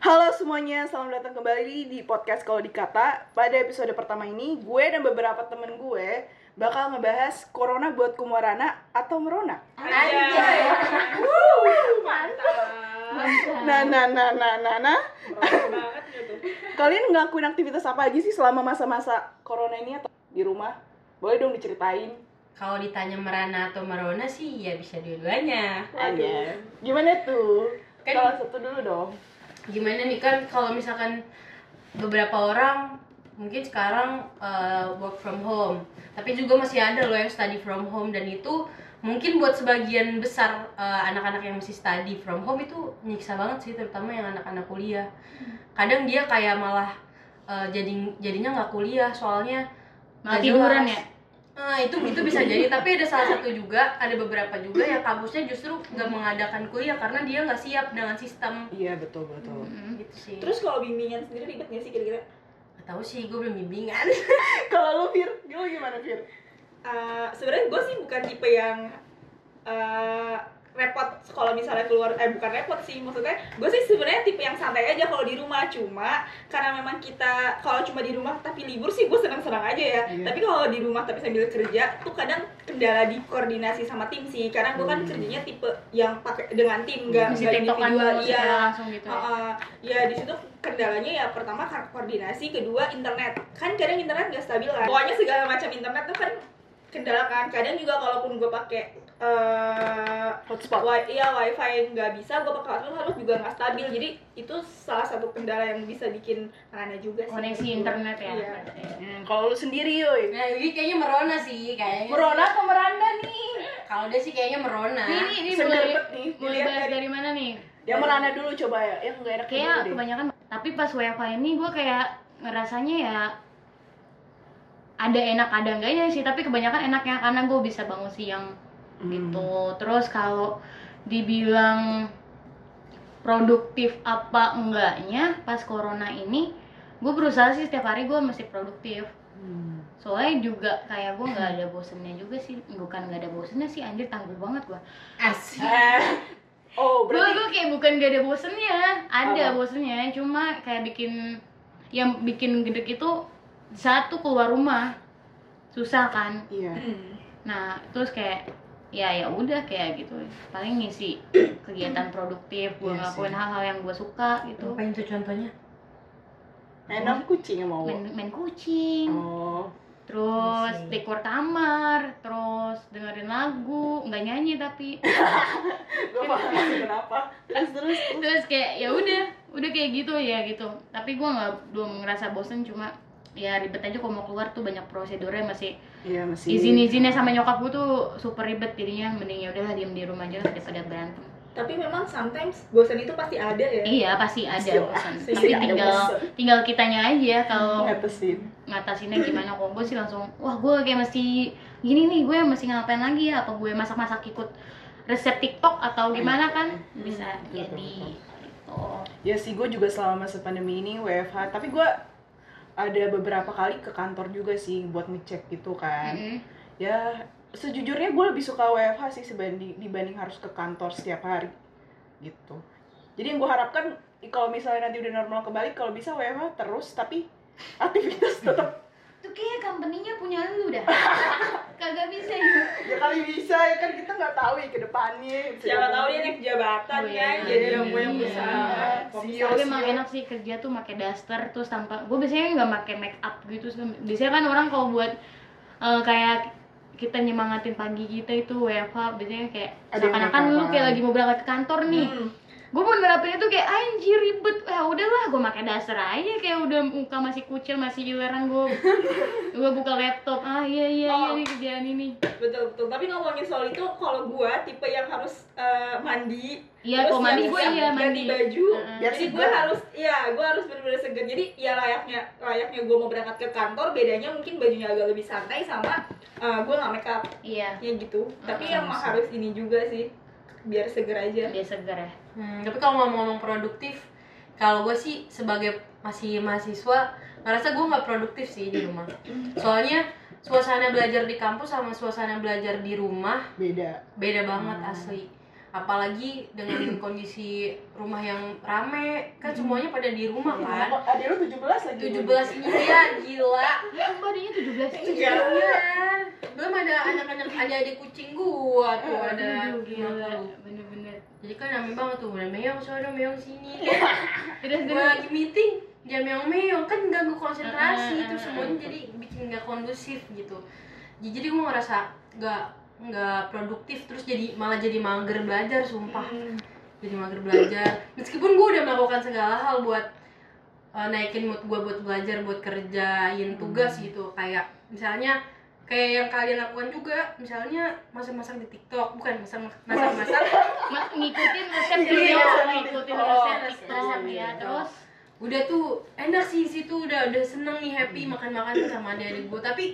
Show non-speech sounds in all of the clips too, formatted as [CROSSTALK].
Halo semuanya, selamat datang kembali di podcast Kalau Dikata Pada episode pertama ini, gue dan beberapa temen gue bakal ngebahas Corona buat Kumarana atau Merona Anjay. Nah, nah, nah, nah, nah, nah banget gitu. Kalian ngelakuin aktivitas apa aja sih selama masa-masa Corona ini atau di rumah? Boleh dong diceritain Kalau ditanya merana atau merona sih ya bisa dua-duanya. aja Gimana tuh? Kan- Salah satu dulu dong Gimana nih kan kalau misalkan beberapa orang mungkin sekarang uh, work from home, tapi juga masih ada loh yang study from home dan itu mungkin buat sebagian besar uh, anak-anak yang masih study from home itu nyiksa banget sih terutama yang anak-anak kuliah. Kadang dia kayak malah uh, jadi jadinya nggak kuliah soalnya Malah tiduran ya? Nah, itu itu bisa jadi. Tapi ada salah satu juga ada beberapa juga yang kampusnya justru nggak mengadakan kuliah karena dia nggak siap dengan sistem. Iya, betul, betul. Gitu sih. Terus kalau bimbingan sendiri ribet gak sih kira-kira? nggak tahu sih gue belum bimbingan. [LAUGHS] Kalau lu, Fir, lu gimana, Fir? Uh, Sebenarnya gue sih bukan tipe yang uh, repot kalau misalnya keluar eh bukan repot sih maksudnya gue sih sebenarnya tipe yang santai aja kalau di rumah cuma karena memang kita kalau cuma di rumah tapi libur sih gue senang-senang aja ya Iya. tapi kalau di rumah tapi sambil kerja tuh kadang kendala di koordinasi sama tim sih karena gue kan Hmm. kerjanya tipe yang pakai dengan tim nggak nggak individual iya gitu ya. Uh, ya di situ kendalanya ya pertama koordinasi, kedua internet. Kan kadang internet nggak stabil kan. Pokoknya segala macam internet tuh kan kendala kan. Kadang juga kalaupun gue pakai uh, Hotspot wi iya wifi nggak bisa, gue pakai hotspot hotspot juga nggak stabil. Jadi itu salah satu kendala yang bisa bikin aneh juga sih. Koneksi internet ya. Iya. Hmm, kalau lu sendiri, yoi. nah ini kayaknya merona sih kayaknya Merona atau meranda nih? kalau dia sih kayaknya merona Ini ini, mulai nih. mulai dari- dari mana nih? Yang merana dulu coba ya, yang nggak enak Kayak dulu deh. kebanyakan tapi pas WFH ini gue kayak ngerasanya ya ada enak ada enggaknya sih tapi kebanyakan enaknya karena gue bisa bangun siang Hmm. gitu terus kalau dibilang produktif apa enggaknya pas corona ini gue berusaha sih setiap hari gue masih produktif Hmm. soalnya juga kayak gue nggak [LAUGHS] ada bosennya juga sih bukan nggak ada bosennya sih anjir tangguh banget gue asik [LAUGHS] oh berarti gue kayak bukan gak ada bosennya ada Apa? bosennya cuma kayak bikin yang bikin gede itu satu keluar rumah susah kan iya. Hmm. nah terus kayak ya ya udah kayak gitu paling ngisi [CLEARS THROAT] kegiatan produktif gue Iya ngelakuin hal-hal yang gue suka gitu ngapain tuh contohnya Enak kucing yang mau. main, main kucing Oh. terus Iya sih. dekor kamar terus dengerin lagu nggak nyanyi tapi [LAUGHS] Gue paham sih kenapa. Terus terus. terus. terus kayak ya udah udah kayak gitu ya gitu tapi gua nggak belum ngerasa bosen cuma ya ribet aja kalau mau keluar tuh banyak prosedurnya masih Iya masih. izin izinnya sama nyokap gua tuh super ribet jadinya mending ya udahlah diem di rumah aja daripada berantem Tapi memang sometimes bosan itu pasti ada ya. iya pasti ada bosan pasti tapi ada tinggal bosan. tinggal kitanya aja kalau ngatasin. ngatasinnya gimana kok gue sih langsung wah gue kayak mesti gini nih gue mesti ngapain lagi ya apa gue masak-masak ikut resep TikTok atau gimana kan bisa Betul, jadi betul. oh Ya sih gue juga selama masa pandemi ini WFH. Tapi gue ada beberapa kali ke kantor juga sih buat ngecek gitu kan. Ya sejujurnya gue lebih suka WFH sih sebanding dibanding harus ke kantor setiap hari gitu. Jadi yang gue harapkan kalau misalnya nanti udah normal kembali kalau bisa WFH terus tapi aktivitas tetap Tuh kayak company-nya punya lu dah. [LAUGHS] Kagak bisa ya. ya kali bisa ya kan kita nggak tahu ya ke depannya. Siapa tahu dia naik jabatan iya, jadi iya, yang gue yang. Iya, Tapi emang enak sih kerja tuh pakai daster terus tanpa gue biasanya nggak pakai make up gitu sih. biasanya kan orang kalau buat eh, kayak kita nyemangatin pagi kita itu WFH biasanya kayak seakan-akan lu kayak lagi mau berangkat ke kantor nih Hmm. Gue mau nerapin itu kayak anjir ribet. Ya udahlah gue pakai daster aja. Kayak udah muka masih kucil masih ileran gue [LAUGHS] gue buka laptop. Ah iya iya iya Oh. nih kerjaan ini. Betul betul. Tapi ngomongin soal itu kalau gua tipe yang harus eh, mandi Iya, terus kalau mandi yang gue iya mandi. baju. Biar jadi gue harus iya gue harus benar-benar segar. Jadi ya layaknya layaknya gue mau berangkat ke kantor bedanya mungkin bajunya agak lebih santai sama eh, gue nggak make up. Iya, ya gitu. Tapi Heeh, emang sih. harus ini juga sih biar seger aja. Dia segar ya. Hmm, tapi kalau ngomong-ngomong produktif, kalau gue sih sebagai masih mahasiswa ngerasa gue nggak produktif sih di rumah. Soalnya suasana belajar di kampus sama suasana belajar di rumah beda beda banget Hmm. asli. Apalagi dengan [CLEARS THROAT] kondisi rumah yang rame kan semuanya pada di rumah kan? Kok Ada lu 17 lagi. 17 iya gila. Ya ampun adanya 17 itu Iya. iya. Belum ada anak-anak adik-adik kucing gua tuh ada lima puluh. Bener-bener. jadi kan rame banget tuh udah meong sono meong sini. Terus gue lagi meeting dia meong meong kan ganggu Ah, konsentrasi ah, itu ah, semuanya jadi bikin nggak kondusif gitu. Jadi gue ngerasa nggak nggak produktif terus jadi malah jadi mager belajar sumpah. Hmm. jadi mager belajar. Meskipun gue udah melakukan segala hal buat uh, naikin mood gue buat belajar buat kerjain tugas gitu. Kayak misalnya kayak yang kalian lakukan juga misalnya masak-masak di TikTok. Bukan masak masak-masak. [LAUGHS] Ma- ngikutin resep Iya, dulu. ya, iya, ngikutin oh, resep TikTok ya. iya. Terus? Udah tuh enak sih situ udah udah seneng nih happy makan-makan sama adik-adik gue tapi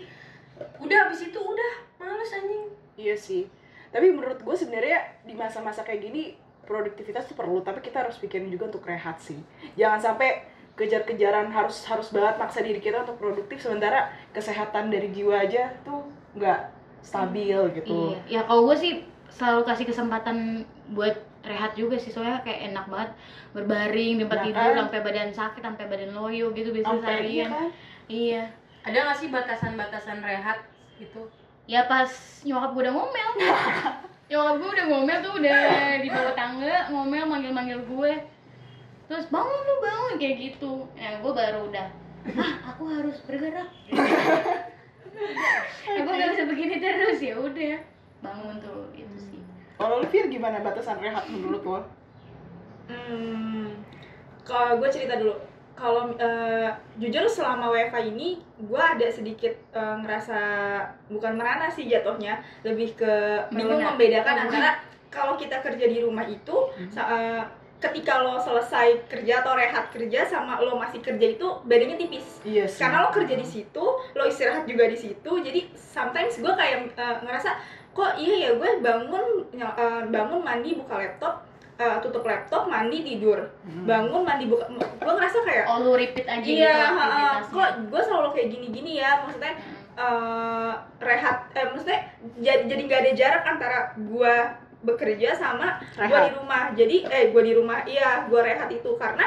udah habis itu udah males anjing Iya sih. Tapi menurut gue sebenarnya di masa-masa kayak gini produktivitas tuh perlu, tapi kita harus pikirin juga untuk rehat sih. Jangan sampai kejar-kejaran harus harus banget maksa diri kita untuk produktif sementara kesehatan dari jiwa aja tuh nggak stabil gitu. Iya, ya kalau gue sih selalu kasih kesempatan buat rehat juga sih soalnya kayak enak banget berbaring di tempat Ya tidur kan? sampai badan sakit sampai badan loyo gitu biasanya iya kan? iya ada nggak sih batasan-batasan rehat gitu ya pas nyokap gue udah ngomel. [LAUGHS] Nyokap gue udah ngomel tuh udah di bawah tangga ngomel manggil-manggil gue terus bangun lu bangun kayak gitu. Ya gue baru udah ah aku harus bergerak. Ya gue gak bisa begini terus ya udah bangun tuh itu sih. Kalau lu Fir gimana batasan rehat menurut lo? Hmm, kalau gue cerita dulu. Kalau eh, jujur selama WFA ini, gue ada sedikit eh, ngerasa bukan merana sih jatuhnya, lebih ke bingung membedakan antara kalau kita kerja di rumah itu, sa- eh, ketika lo selesai kerja atau rehat kerja sama lo masih kerja itu bedanya tipis. Iya sih. Karena lo kerja di situ, lo istirahat juga di situ, jadi sometimes gue kayak eh, ngerasa kok iya ya gue bangun eh, bangun mandi buka laptop eh, tutup laptop mandi tidur. Hmm. bangun mandi buka. Gue ngerasa kayak oh lu repeat aja iya gitu kok gue selalu kayak gini-gini ya maksudnya eh, rehat eh, maksudnya jadi jadi nggak ada jarak antara gue bekerja sama gue di rumah. Jadi eh gue di rumah iya gue rehat itu. Karena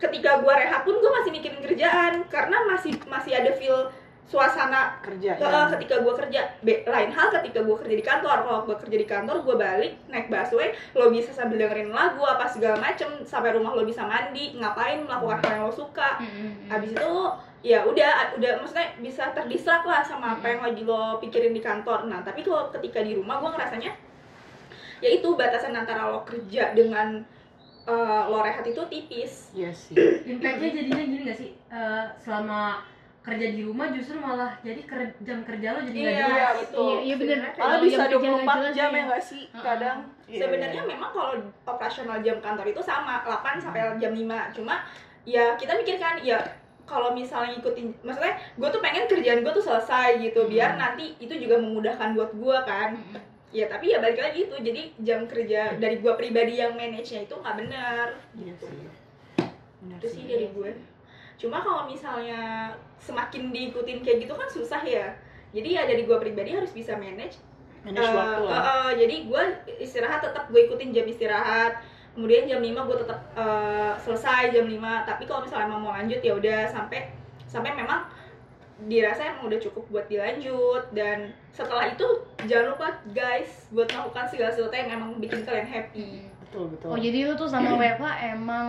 ketika gue rehat pun gue masih mikirin kerjaan. Karena masih masih ada feel suasana kerja Eh, ya. ketika gue kerja Be- lain hal ketika gue kerja di kantor kalau gue kerja di kantor gue balik naik busway lo bisa sambil dengerin lagu apa segala macem sampai rumah lo bisa mandi ngapain melakukan hal yang lo suka Mm-mm. abis itu ya udah udah maksudnya bisa terdistrak lah sama apa yang lagi lo pikirin di kantor nah tapi kalau ketika di rumah gue ngerasanya ya itu batasan antara lo kerja dengan eh, lo rehat itu tipis Iya sih. impactnya jadinya gini gak sih Eh, selama kerja di rumah justru malah jadi ker- jam kerja lo jadi nggak Iya, jelas itu. Iya, iya bener. Sebenarnya Malah bisa jam kerja nggak 24 jelas jam ya. ya nggak sih Heeh. kadang? Iya. Sebenarnya memang kalau operasional jam kantor itu sama 8 sampai jam 5. Cuma ya kita mikir kan ya kalau misalnya ngikutin maksudnya gue tuh pengen kerjaan gue tuh selesai gitu biar Hmm. nanti itu juga memudahkan buat gue kan. Mm-mm. Ya tapi ya balik lagi itu jadi jam kerja dari gue pribadi yang manage-nya itu nggak benar. Iya sih. Benar Itu sih dari gue. Cuma kalau misalnya semakin diikutin kayak gitu kan susah ya. Jadi ya dari gue pribadi harus bisa manage Manage Eh, waktu lah. eh, eh, jadi gue istirahat tetap gue ikutin jam istirahat. Kemudian jam 5 gue tetap eh, selesai jam 5 tapi kalau misalnya emang mau lanjut ya udah sampai sampai memang dirasa emang udah cukup buat dilanjut. Dan setelah itu jangan lupa guys buat melakukan segala sesuatu yang emang bikin kalian happy Betul betul. Oh jadi lu tuh sama WFH emang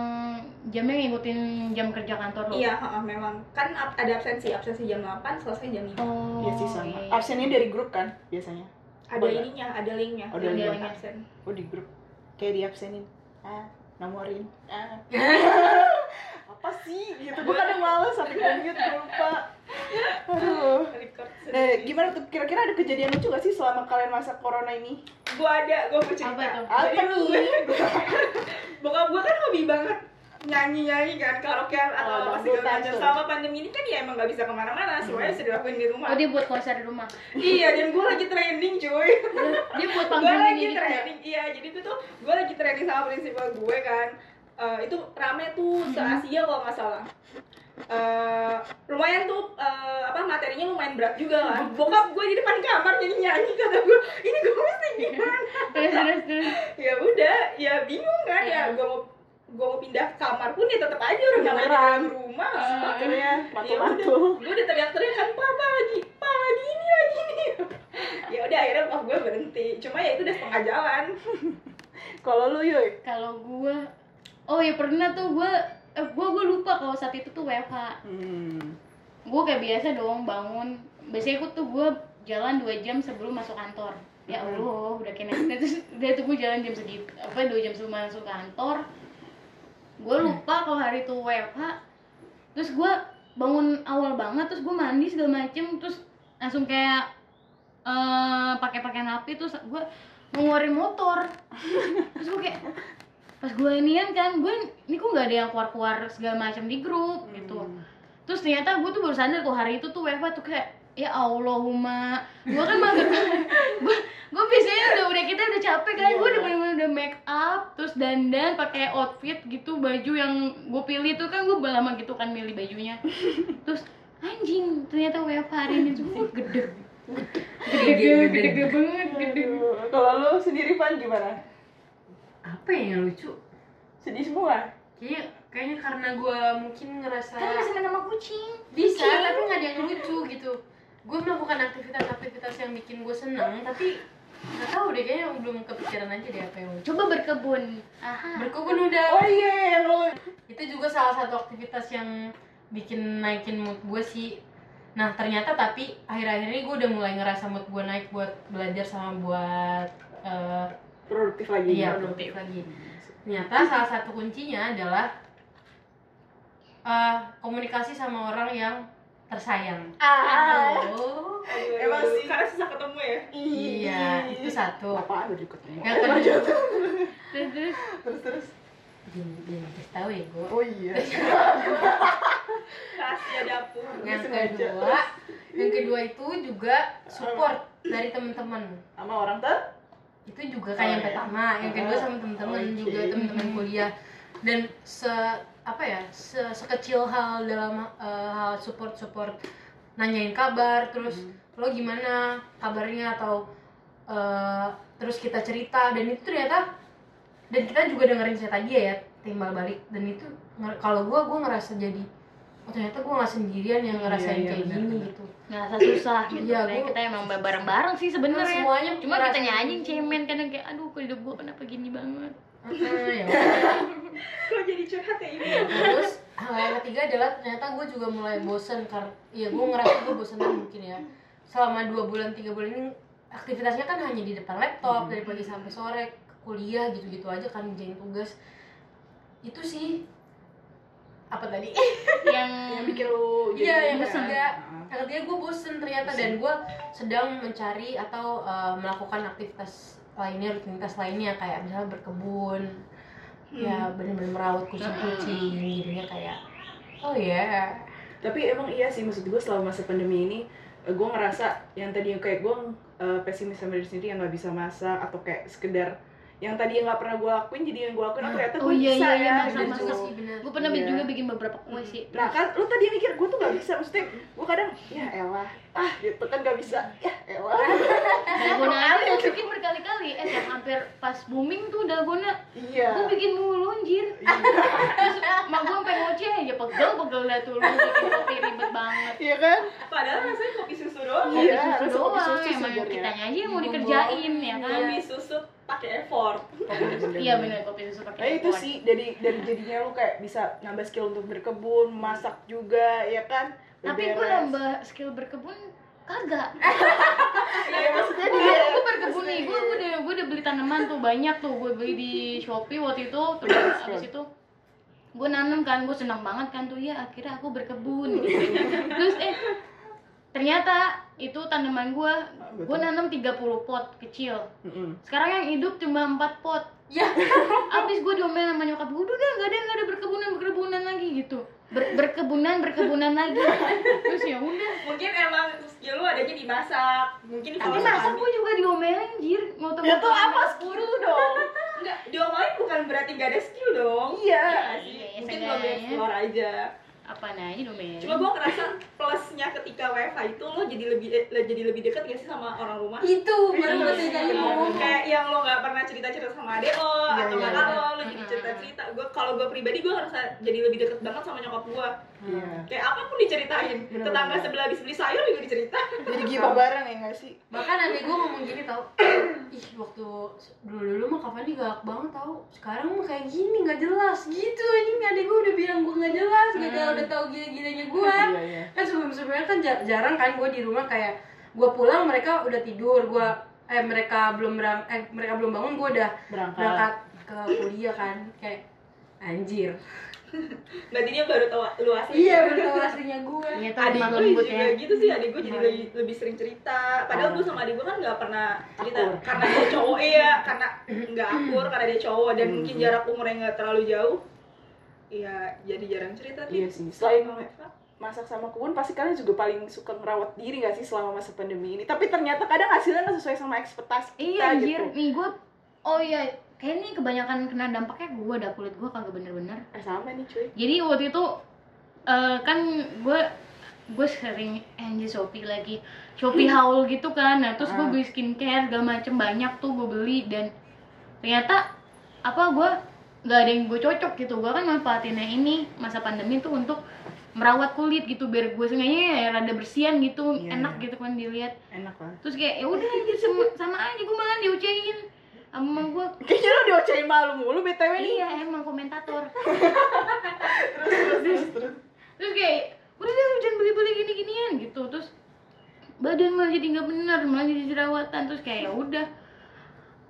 jamnya ngikutin jam kerja kantor lu? iya heeh, memang kan ada absensi absensi jam 8 selesai jam 5 Oh. Iya sih sama. iya. Absennya dari grup kan biasanya. ada Oh, iya. ininya ada linknya Oh, ada linknya. absen Oh di grup. Kayak di absenin. Ah, nomorin. Ah. [LAUGHS] Apa sih? Gitu. Gue kadang males sampai mute gue lupa. Aduh. Nah, gimana tuh? Kira-kira ada kejadian lucu gak sih selama kalian masa corona ini? gue ada gue mau cerita Apa tuh? Apa gue- [LAUGHS] bokap gue kan hobi banget nyanyi nyanyi kan karaokean Oh, atau apa dangdut segala macam selama pandemi ini kan ya emang gak bisa ke mana-mana semuanya bisa dilakuin di rumah Oh dia buat konser di rumah. iya dan gue lagi training cuy [LAUGHS] Dia, buat gue panggung lagi ini juga. training iya jadi itu tuh gue lagi training sama prinsipal gue kan eh, itu rame tuh se Asia kalau nggak salah Eh, lumayan tuh eh, apa materinya lumayan berat juga kan. Bokap gue di depan kamar jadi nyanyi kata gue. Ini gue mesti gimana? Terus terus terus. Ya udah ya bingung kan ya Iya. gue mau gue mau pindah kamar pun ya tetap aja orang yang lain di Beneran. dalam rumah akhirnya ya matu-matu. Udah gue udah teriak-teriak kan papa lagi pa lagi ini lagi ini. Ya udah akhirnya bokap gue berhenti. Cuma ya itu udah setengah jalan. Kalau lu yuk kalau gue oh ya pernah tuh gue eh, gue gue lupa kalau saat itu tuh WFH hmm. gue kayak biasa dong bangun. Biasanya aku tuh gue jalan dua jam sebelum masuk kantor. Ya Hmm. allah udah kena terus udah tuh gue jalan jam segitu apa dua jam sebelum masuk kantor. Gue lupa kalau hari itu WFH terus gue bangun awal banget terus gue mandi segala macem. Terus langsung kayak eh pakai pakaian rapi terus gue ngeluarin motor. [LAUGHS] Terus gue kayak pas gue inian kan gue ini kok nggak ada yang keluar keluar segala macam di grup gitu. Hmm. terus ternyata gue tuh baru sadar kok hari itu tuh WFH tuh kayak ya Allahumma. Gue kan mager. [LAUGHS] Gue gue biasanya udah udah kita udah capek kan Iya. gue udah bener-bener udah make up terus dandan pakai outfit gitu baju yang gue pilih tuh kan gue lama gitu kan milih bajunya. [LAUGHS] Terus anjing ternyata WFH hari ini tuh gede. Gede gede gede. Banget gede kalau lu sendiri Van gimana apa ya yang lucu? Sedih semua. Kayaknya kayaknya karena gue mungkin ngerasa kan masih main sama kucing. Bisa tapi nggak ada yang lucu gitu. Gue melakukan aktivitas-aktivitas yang bikin gue seneng tapi nggak tahu deh kayaknya belum kepikiran aja deh apa yang lucu. Coba berkebun. Aha. Berkebun udah. Oh iya yang itu juga salah satu aktivitas yang bikin naikin mood gue sih. Nah ternyata tapi akhir-akhir ini gue udah mulai ngerasa mood gue naik buat belajar sama buat eh, produktif lagi iya produktif lagi. Ternyata salah satu kuncinya adalah eh, komunikasi sama orang yang tersayang. Ah. Oh Emang sih. karena susah ketemu ya? Iya itu satu. Apaan udah ketemu yang kedua terus terus. Terus terus. Jangan kasih tahu ya gue oh iya. [LAUGHS] Rahasia dapur. Yang kedua yang kedua itu juga support dari teman-teman. sama orang ter itu juga kayak yang Oh, iya. pertama yang kedua sama teman-teman Oke. juga teman-teman kuliah. Dan se apa ya se sekecil hal dalam eh, hal support support nanyain kabar terus lo gimana kabarnya atau eh, terus kita cerita. Dan itu ternyata dan kita juga dengerin cerita dia ya timbal balik. Dan itu kalau gua gua ngerasa jadi oh ternyata gua nggak sendirian yang ngerasain Iya, iya, kayak gini benar. gitu. Ngerasa susah gitu Iya, Kayak gua- kita emang bareng-bareng sih sebenarnya. semuanya cuma yang gitu. cemen kadang kayak aduh kok hidup gue kenapa gini banget? Ah, ya [LAUGHS] kok jadi curhat ya ini terus hal yang ketiga adalah ternyata gue juga mulai bosen karena ya gue ngerasa gue bosenan mungkin ya. Selama dua bulan tiga bulan ini aktivitasnya kan hanya di depan laptop dari pagi sampai sore kuliah gitu-gitu aja kan ngerjain tugas. Itu sih apa tadi? Yang [LAUGHS] yang bikin lu Iya, yang kan? yang ketiga gue bosen ternyata dan gue sedang mencari atau uh, melakukan aktivitas lainnya rutinitas lainnya kayak misalnya berkebun. Ya benar-benar merawat kucing-kucing jadinya kayak oh ya tapi emang iya sih maksud gue selama masa pandemi ini gue ngerasa yang tadi kayak gue pesimis sama diri sendiri yang nggak bisa masak atau kayak sekedar yang tadi yang nggak pernah gue lakuin jadi yang gue lakuin oh, ternyata gue Oh, iya, bisa iya, iya, ya gitu. gue pernah Iya. juga bikin beberapa kue sih Nah kan lu tadi mikir gue tuh gak bisa maksudnya gue kadang ya elah ah gitu kan gak bisa. Ya elah. [LAUGHS] Dalgona aja bikin berkali-kali. Eh yang hampir pas booming tuh dalgona. Iya. Gue bikin mulu anjir [LAUGHS] terus mak gue sampai ngoceh aja pegel pegel dah tuh. Lu bikin kopi ribet banget. Iya kan? Padahal rasanya kopi susu doang. Iya, Kopi harus susu kopi doang. susu emang kitanya aja yang mau Iya, dikerjain ya kan? Kopi susu pakai effort. Iya bener kopi susu pakai Nah itu sih dari dari jadinya lu kayak bisa nambah skill untuk berkebun, masak juga, ya kan? Tapi gue nambah skill berkebun kagak. [LAUGHS] Iya maksudnya gue dia. gue berkebun nih. Gue gue udah gue udah beli tanaman tuh banyak tuh. Gue beli di shopee waktu itu terus abis itu gue nanam kan. Gue senang banget kan tuh. Ya akhirnya aku berkebun terus eh ternyata itu tanaman gue gue nanam 30 pot kecil. Sekarang yang hidup cuma 4 pot ya [LAUGHS] abis gue diomelin sama nyokap gue udah dah gak ada gak ada berkebunan berkebunan lagi gitu Ber- berkebunan berkebunan lagi terus ya udah mungkin emang skill lu adanya di masak mungkin tapi kalau masa makan- gue juga diomelin jir ngotot Ya tuh apa skill lu dong? Enggak, diomelin bukan berarti nggak ada skill dong. Iya. nggak sih? Iya, Mungkin seenggaknya. belum explore aja. Apa nanya domain Cuma gue ngerasa plusnya ketika WFH itu lo jadi lebih eh, jadi lebih dekat gak sih sama orang rumah? itu baru Iya, gue tadi iya, ngomong iya. kayak yang lo nggak pernah cerita cerita sama adek lo Iya, atau iya, kakak iya. lo lo jadi cerita cerita gue kalau gue pribadi gue ngerasa jadi lebih deket banget sama nyokap gue Iya. kayak apa pun diceritain Bener, tetangga bener. sebelah habis beli sayur juga dicerita Jadi gibah bareng ya nggak sih? bahkan adek gue ngomong gini tau [CLEARS THROAT] ih waktu dulu dulu mah kapan dia galak banget tau sekarang mah kayak gini nggak jelas gitu anjing adek gue udah bilang gue nggak jelas gitu Hmm. udah tau gila-gilanya gue [LAUGHS] Iya iya. kan sebelum sebelumnya kan jar- jarang kan gue di rumah kayak gue pulang mereka udah tidur gue eh mereka belum berang eh mereka belum bangun gue udah Berangkat. berangkat ke kuliah kan kayak anjir berarti dia baru tahu lu asli iya baru tau aslinya gue Iya tuh adik gue juga ya gitu sih adik gue jadi Iya. lebih, lebih sering cerita padahal Oh. gue sama adik gue kan nggak pernah cerita Akur. karena dia cowok iya karena nggak akur karena dia cowok dan Hmm. mungkin jarak umurnya nggak terlalu jauh iya jadi jarang cerita Iya sih. Selain masak sama kebun pasti kalian juga paling suka ngerawat diri gak sih selama masa pandemi ini tapi ternyata kadang hasilnya nggak sesuai sama ekspektasi kita iya anjir gitu nih gue oh iya kayaknya kebanyakan kena dampaknya gue dah kulit gue kagak bener-bener. Eh, sama nih cuy. Jadi waktu itu eh, kan gue gue sering anjir shopee lagi. Shopee haul gitu kan. Nah terus gue Ah. beli skincare segala macem banyak tuh gue beli. Dan ternyata apa gue nggak ada yang gue cocok gitu. Gue kan manfaatinnya ini masa pandemi tuh untuk merawat kulit gitu biar gue sengaja ya rada bersihan gitu Iya, enak iya. gitu kan dilihat. Enak lah. Terus kayak ya udah anjir sama, sama aja gue malah diucehin sama gue kayaknya lo diocehin malu mulu btw nih. Iya emang komentator. [LAUGHS] Terus terus terus terus kayak udah deh lu jangan beli-beli gini-ginian gitu. Terus badan malah jadi nggak benar malah jadi jerawatan. Terus kayak ya udah.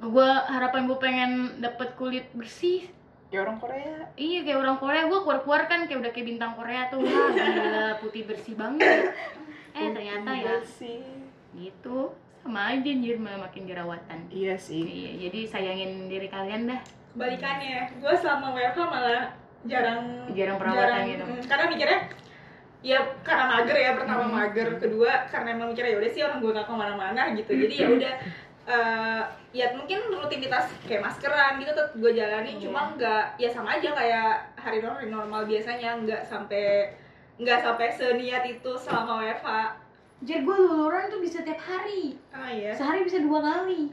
Gue harapan gue pengen dapet kulit bersih. Ya orang Korea. Iya kayak orang Korea. Gue keluar-keluar kan kayak udah kayak bintang Korea tuh. Wah gila putih bersih banget. [LAUGHS] Eh ternyata ya. gitu aja anjir malah makin jerawatan iya sih iya jadi sayangin diri kalian dah balikannya gue selama WFH malah jarang Jarang perawatan gitu. mm, karena mikirnya ya karena mager ya pertama Hmm. mager kedua karena emang mikirnya ya udah sih orang gue gak ke mana-mana gitu jadi ya udah eh, ya mungkin rutinitas kayak maskeran gitu tetap gue jalani Iya. cuma nggak ya sama aja kayak hari normal, normal biasanya nggak sampai nggak sampai seniat itu selama WFH Anjir gue luluran tuh bisa tiap hari. Ah iya? Sehari bisa dua kali.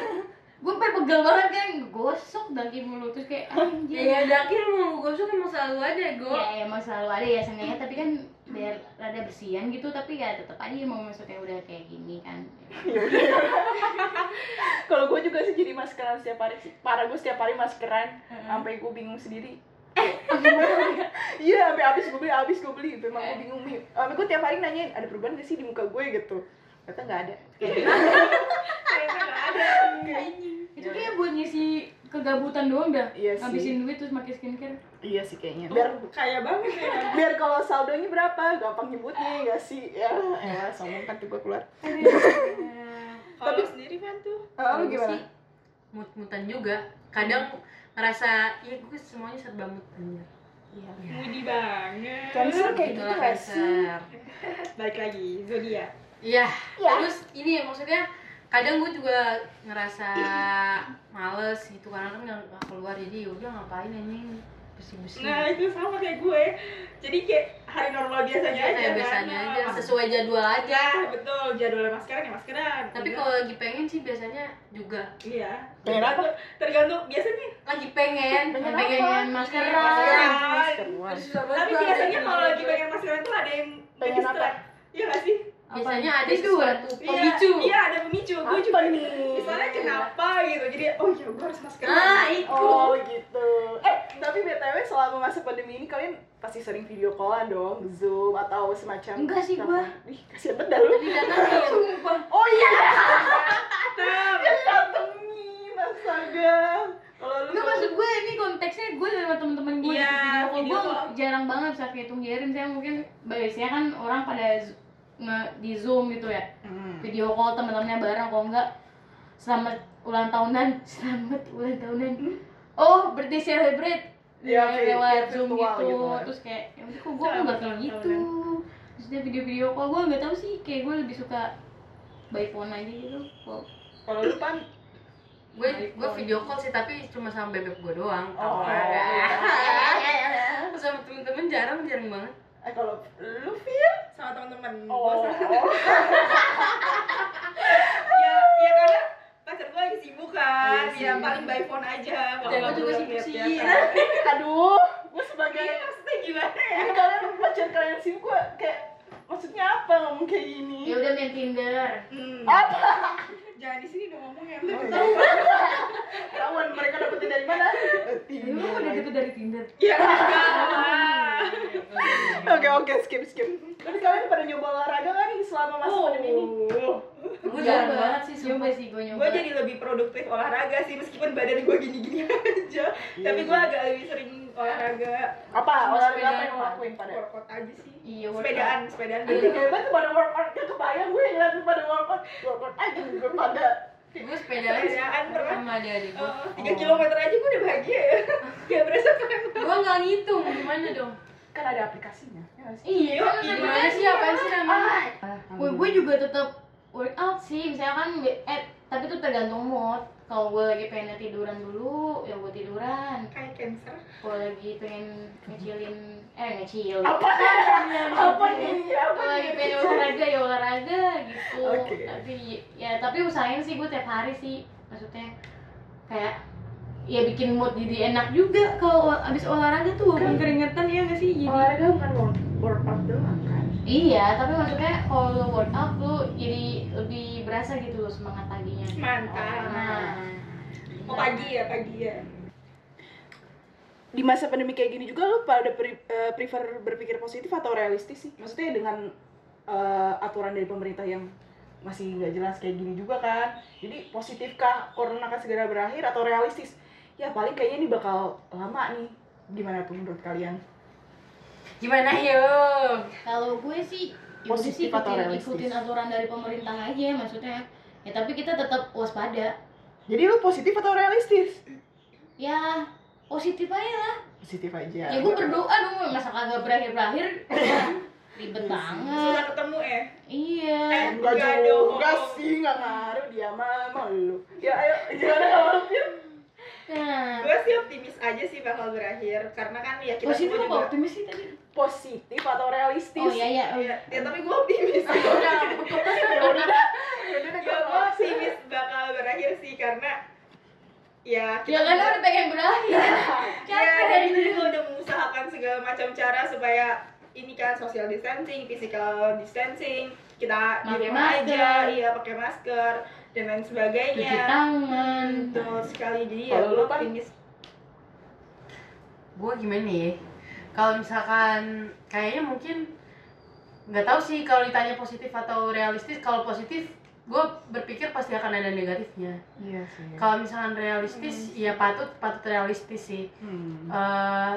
[LAUGHS] Gue sampai pegel banget kan gosok daki mulu terus kayak anjir ya dakir mau gosok emang selalu ada gue ya emang selalu ada ya sengaja tapi kan biar rada bersihan gitu tapi ya tetap aja mau masuknya udah kayak gini kan. [LAUGHS] Kalau gue juga sih jadi maskeran setiap hari sih parah gue setiap hari maskeran. Sampai gue bingung sendiri [LAUGHS] iya sampai habis gue beli habis gue beli. Gitu emang gue bingung nih sampai gue tiap hari nanyain ada perubahan gak sih di muka gue gitu. Ternyata nggak ada. [LAUGHS] Ternyata nggak ada. Itu kayak buat ngisi kegabutan doang dah. Iya ngabisin duit terus pakai skincare. Iya sih kayaknya. Biar kaya banget ya. biar kalau saldonya berapa? Gampang nyebutnya gak sih? Ya ya sombong kan [LAUGHS] tuh gue keluar kalau lu sendiri kan tuh? Gua gimana? sih mut-mutan juga. Kadang ngerasa ya gue semuanya serba mut anjir iya. Mudi banget. Cancer kayak gitu gak sih? Cancer. balik lagi zodiak Iya, Ya. terus ini ya maksudnya kadang gue juga ngerasa males gitu karena kan nggak keluar jadi ya udah ngapain anjing bersih-bersih. Nah itu sama kayak gue Jadi kayak hari normal biasanya Iya, aja kayak kan. biasanya Nah, aja mas- sesuai jadwal aja. Ya betul, jadwal maskeran ya maskeran Tapi Udah. kalau lagi pengen sih biasanya juga Iya Pengen apa? Tergantung, biasanya lagi pengen, Pengen pengen maskeran. Maskeran. Tapi biasanya kalau lagi pengen maskeran tuh ada yang Pengen apa? Iya gak sih? Biasanya ada Tidur. sesuatu Iya, pemicu. Iya ada pemicu, gue juga nih? Misalnya kenapa gitu, jadi oh ya gue harus maskeran Ah, itu. Oh gitu. Eh tapi btw selama masa pandemi ini kalian pasti sering video callan dong, zoom atau semacam. Enggak sih, gua. Ih kasihan banget dah lu. Datangnya sumpah [LAUGHS] Oh iya. Nah, Dia datengin astaga. Kalau lu Enggak maksud gue ini konteksnya gue sama teman-teman gue Iya, di video call gue jarang banget saat hitung jarin saya mungkin biasanya kan orang pada nge di zoom gitu ya. Hmm. video call teman-temannya bareng kalau enggak selamat ulang tahunan [LAUGHS] selamat ulang tahunan. Oh birthday celebrate. Ya, lewat kayak zoom gitu. gitu kan. terus kayak ya kok gue nggak kayak gitu. terus dia video-video call gue nggak tahu sih kayak gue lebih suka by phone aja gitu. Kalau- Kalau lu pan? Gue gue video call sih tapi cuma sama bebek gue doang. Oh. [LAUGHS] sama temen-temen jarang jarang banget Eh kalau lu Fir? sama teman-teman Oh. Sama- [LAUGHS] ya ya karena pacar gue lagi sibuk kan Iya ya paling by phone aja kalau Dan [LAUGHS] gua juga sibuk sih. Aduh, gue sebagai Iya, maksudnya gimana ya ini kalian pacar kalian sih gue kayak maksudnya apa ngomong kayak gini? ya udah main Tinder hmm. Apa? Jangan di sini dong ngomongnya Oh, iya. [LAUGHS] Ketahuan mereka dapetnya dari mana? Emang udah dapet dari Tinder? ya enggak lah. Oke oke skip skip. Tapi kalian pada nyoba olahraga nggak nih selama masa pandemi ini? Gue jarang banget sih sumpah. sih gue nyoba. gue jadi lebih produktif olahraga sih meskipun badan gue gini-gini [LAUGHS] aja. Tapi gue agak lebih sering olahraga. Apa? Olahraga apa yang lakuin pada? workout aja sih. Iya, workout. sepedaan sepedaan. Anjing hebat tuh pada workout. Gak kebayang gue ngeliat pada workout. Workout aja gue pada. Gue sepedaan Sepedaan pernah. sama adik-adik gue Eh, tiga kilometer aja gue udah bahagia ya. [LAUGHS] Gak berasa keren. Gue gak ngitung, gimana dong? Kan ada aplikasinya. Ya nggak sih? iya kan Iya, Gimana sih, apaan sih namanya? gue gue juga tetap workout sih misalkan eh tapi tuh tergantung mood kalau gue lagi pengen tiduran dulu ya gue tiduran kayak cancer kalau lagi pengen ngecilin eh ngecilin Apa? Apa nih? Apa lagi pengen olahraga ya olahraga gitu Oke. tapi ya tapi usahain sih gue tiap hari sih maksudnya kayak ya bikin mood jadi enak juga kalau abis olahraga tuh walaupun keringetan ya nggak sih jadi Olahraga bukan work- workout doang kan? iya tapi maksudnya kalau lo workout lo jadi lebih berasa gitu loh semangat paginya mantap nah oh pagi ya pagi ya Di masa pandemi kayak gini juga lu pada eh, prefer berpikir positif atau realistis sih? Maksudnya dengan eh, aturan dari pemerintah yang masih nggak jelas kayak gini juga kan? Jadi positifkah corona akan segera berakhir atau realistis? Ya paling kayaknya ini bakal lama nih. Gimana tuh menurut kalian? Gimana yuk? kalau gue sih Positif sih atau ikutin, realistis? ikutin aturan dari pemerintah aja maksudnya ya tapi kita tetap waspada Jadi lu positif atau realistis? ya positif aja lah Positif aja. ya gue berdoa dong masa kagak berakhir berakhir [LAUGHS] ribet Iya banget susah ketemu ya iya Eh, Enggak Enggak juga dong. sih, enggak ngaruh dia mah lu. Ya ayo, gimana kalau lu Fir? nah gue sih optimis aja sih bakal berakhir karena kan ya kita positif semua apa juga optimis sih tadi Positif atau realistis? oh iya iya ya, ya tapi gue optimis [LAUGHS] Ya udah, ya udah dah. Ya udah ya gue optimis bakal berakhir sih karena ya ya kan udah pengen berakhir ya capek dari itu juga udah mengusahakan segala macam cara supaya ini kan social distancing, physical distancing, kita di Pakai rumah aja, masker. iya pakai masker dan lain cuci sebagainya. tangan Betul sekali jadi ya Kalau gue lu, optimis. Gue gimana ya? Kalau misalkan kayaknya mungkin nggak tahu sih kalau ditanya positif atau realistis. Kalau positif, gue berpikir pasti akan ada negatifnya. Iya sih. Kalau misalkan realistis, ya patut patut realistis sih. Hmm. Eh,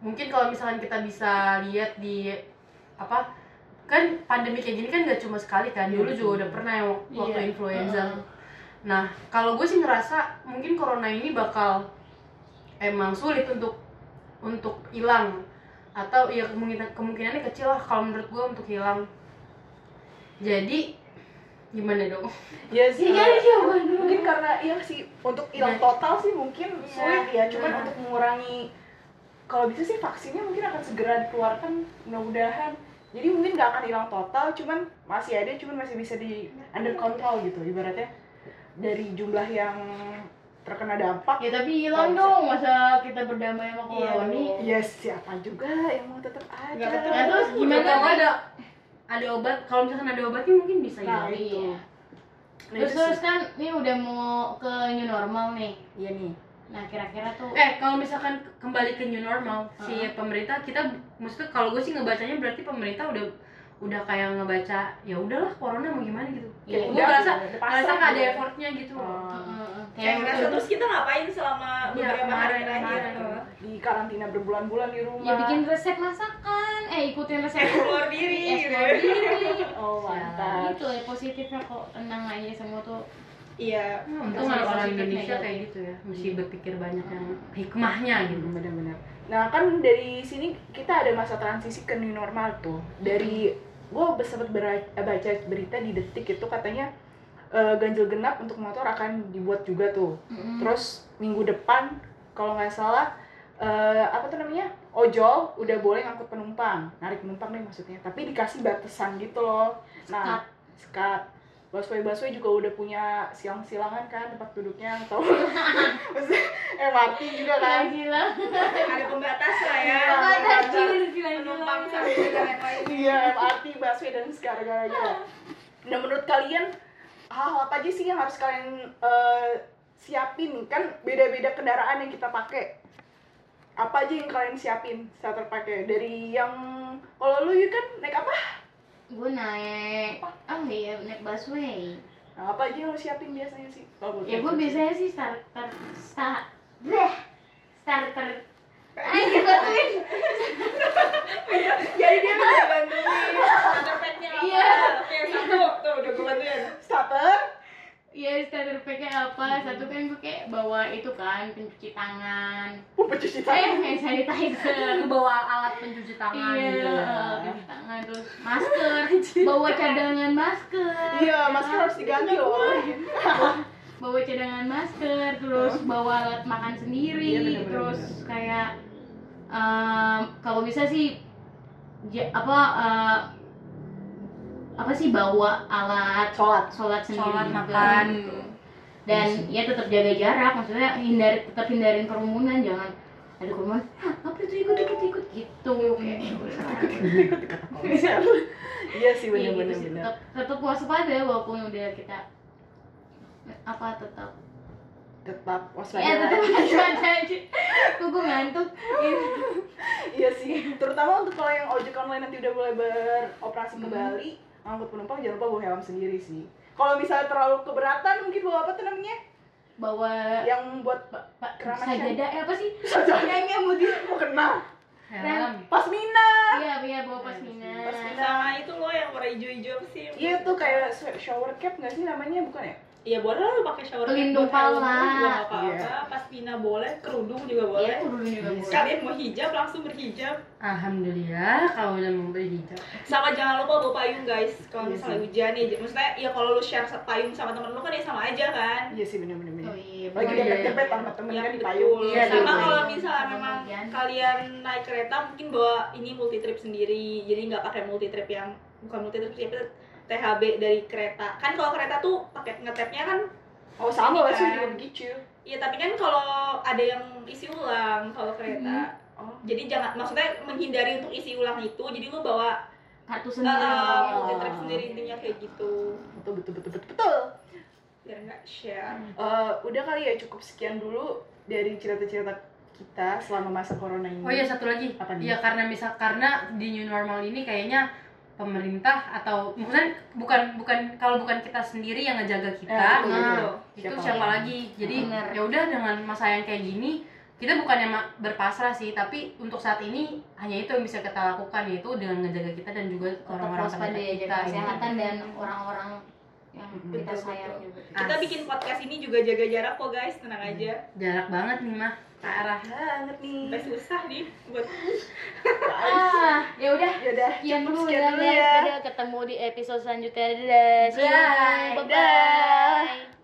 mungkin kalau misalkan kita bisa lihat di apa kan pandemi kayak gini kan nggak cuma sekali kan Iya, dulu juga udah pernah yang wak- waktu Iya. influenza Heeh. nah kalau gue sih ngerasa mungkin corona ini bakal emang sulit untuk untuk hilang atau ya kemungkinan kemungkinannya kecil lah kalau menurut gue untuk hilang jadi gimana dong Iya sih. ya dulu Mungkin karena iya sih untuk hilang Iya. total sih mungkin Iya. sulit ya. Cuman Iya. untuk mengurangi kalau bisa sih vaksinnya mungkin akan segera dikeluarkan mudah-mudahan. Jadi mungkin nggak akan hilang total, cuman masih ada, cuman masih bisa di under control gitu. Ibaratnya dari jumlah yang terkena dampak ya tapi hilang dong masa kita berdamai sama Iya corona dong. Ya siapa juga yang mau tetap ada. Nggak ketemu. Nah, terus gimana Kalau ada ada obat kalau misalkan ada obatnya mungkin bisa Nah, hilang itu. Iya. Nah, Terus terus sih. kan ini udah mau ke new normal nih. Iya nih. Nah kira-kira tuh Eh, kalau misalkan kembali ke new normal, si Uh-huh. pemerintah kita maksudnya kalau gue sih ngebacanya berarti pemerintah udah udah kayak ngebaca ya udahlah corona mau gimana gitu. Iya, gue pasrah ngerasa nggak ada gitu. effortnya gitu. Oh. Heeh, Kayak kayak ngerasa terus kita ngapain selama Iya, beberapa hari kemarin, terakhir? Di karantina berbulan-bulan di rumah. ya bikin resep masakan, eh ikutin resep Explore diri, gitu. explore diri. [LAUGHS] Oh, mantap. Itu ya positifnya kok tenang aja semua tuh. Iya. Hmm, Untung orang Indonesia kayak gitu ya, mesti berpikir banyak yang hikmahnya gitu. Hmm, benar-benar. Nah kan dari sini kita ada masa transisi ke new normal tuh. Dari gue sempat bera- baca berita di detik itu katanya eh, ganjil genap untuk motor akan dibuat juga tuh. Mm-mm. Terus minggu depan kalau nggak salah eh, apa tuh namanya ojol udah boleh ngangkut penumpang, narik penumpang nih maksudnya. Tapi dikasih batasan gitu loh. Nah, sekat. Busway busway juga udah punya silang-silangan kan tempat duduknya atau [LAUGHS] maksudnya MRT juga kan. gila ada pembatas lah ya Iya, Pembatas, gila, gila, penumpang gila. lain Iya, MRT, busway dan segala-galanya. Nah, menurut kalian hal apa aja sih yang harus kalian eh, siapin? Kan beda-beda kendaraan yang kita pakai. Apa aja yang kalian siapin saat terpakai? Dari yang kalau lu kan naik apa? Gue naik oh iya naik busway Nah, apa aja yang lu siapin biasanya sih? Buat ya gue biasanya sih starter start bleh starter ayo bantuin [LAUGHS] jadi dia bisa bantuin starter pack-nya apa Iya. oke satu tuh udah gue bantuin starter, Iya starter packnya apa? Satu kan gue kayak bawa itu kan pencuci tangan. uh, pencuci Eh, tangan. hand sanitizer. Aku bawa alat pencuci tangan Iya, gitu. pencuci terus masker. bawa cadangan masker. Iya, masker harus diganti loh. [LAUGHS] Bawa cadangan masker, terus bawa alat makan sendiri, Iya, bener-bener. terus kayak em, kalau bisa sih ja- apa eh, apa sih bawa alat Sholat. sholat sendiri Sholat, juga. makan. Gitu. dan ya tetap jaga jarak maksudnya hindari tetap hindarin kerumunan jangan ada "Hah, apa itu ikut ikut ikut gitu kayak [LAUGHS] Iya sih Iya, bener-bener gitu sih. bener. tetap tetap waspada walaupun udah kita apa tetap Tetap waspada. ya tetap waspada aja kok gue ngantuk Iya sih, terutama untuk kalau yang ojek online nanti udah mulai beroperasi Hmm. kembali, ngangkut penumpang jangan lupa bawa helm sendiri sih. Kalau misalnya terlalu keberatan, mungkin bawa apa tuh namanya? Bawa Yang buat pak Keramas sajadah eh, apa sih Sajadah. yang yang mau di mau kena Helm. pasmina. iya iya bawa pasmina Pasmina. sama itu loh yang warna hijau-hijau apa sih Iya tuh kayak shower cap nggak sih namanya bukan ya? Iya boleh lah pakai shower cap Pelindung pala. juga nggak apa-apa. Iya. Pas pina boleh, kerudung juga Iya, boleh. kerudung juga boleh. Sekalian mau hijab langsung berhijab. Alhamdulillah kalau udah mau berhijab. Sama jangan lupa bawa payung guys. Kalau Iya misalnya sih. hujan nih, maksudnya ya kalau lu share payung sama temen lu kan ya sama aja kan. Iya sih bener-bener. Oh bener. iya Lagi iya, dempet-dempet iya. sama temen kan di payung. Iya, sama kalau misalnya memang kalian naik kereta mungkin bawa ini multi trip sendiri. Jadi nggak pakai multi trip yang bukan multi trip sih, tapi THB dari kereta. Kan kalau kereta tuh pakai ngetapnya kan Oh sama lah sih kan. juga begitu. Iya tapi kan kalau ada yang isi ulang kalau kereta, Oh. jadi jangan maksudnya menghindari untuk isi ulang itu, jadi lu bawa kartu uh, sendiri multi trip sendiri intinya kayak gitu, Betul betul betul betul betul. Biar nggak share. Eh, udah kali ya cukup sekian dulu dari cerita-cerita kita selama masa corona ini. Oh iya satu lagi. Apa nih? Iya karena misal karena di new normal ini kayaknya pemerintah atau maksudnya bukan bukan kalau bukan kita sendiri yang ngejaga Eh, kita, betul, Nah, betul. itu Siapa siapa, lagi? lagi? Jadi ya udah dengan masa yang kayak gini kita bukannya berpasrah sih, tapi untuk saat ini hanya itu yang bisa kita lakukan yaitu dengan ngejaga kita dan juga orang-orang terdekat ya kita. jaga gitu. kesehatan dan orang-orang yang Mm-mm. kita Betul, sayang betul. juga. Kita As- bikin podcast ini juga jaga jarak kok guys, tenang aja. jarak banget nih mah. Ke arah banget nih. Sampai susah nih buat ah ya udah. Ya udah, sekian dulu ya guys. ya. dadah ketemu di episode selanjutnya. Dadah. Bye. bye bye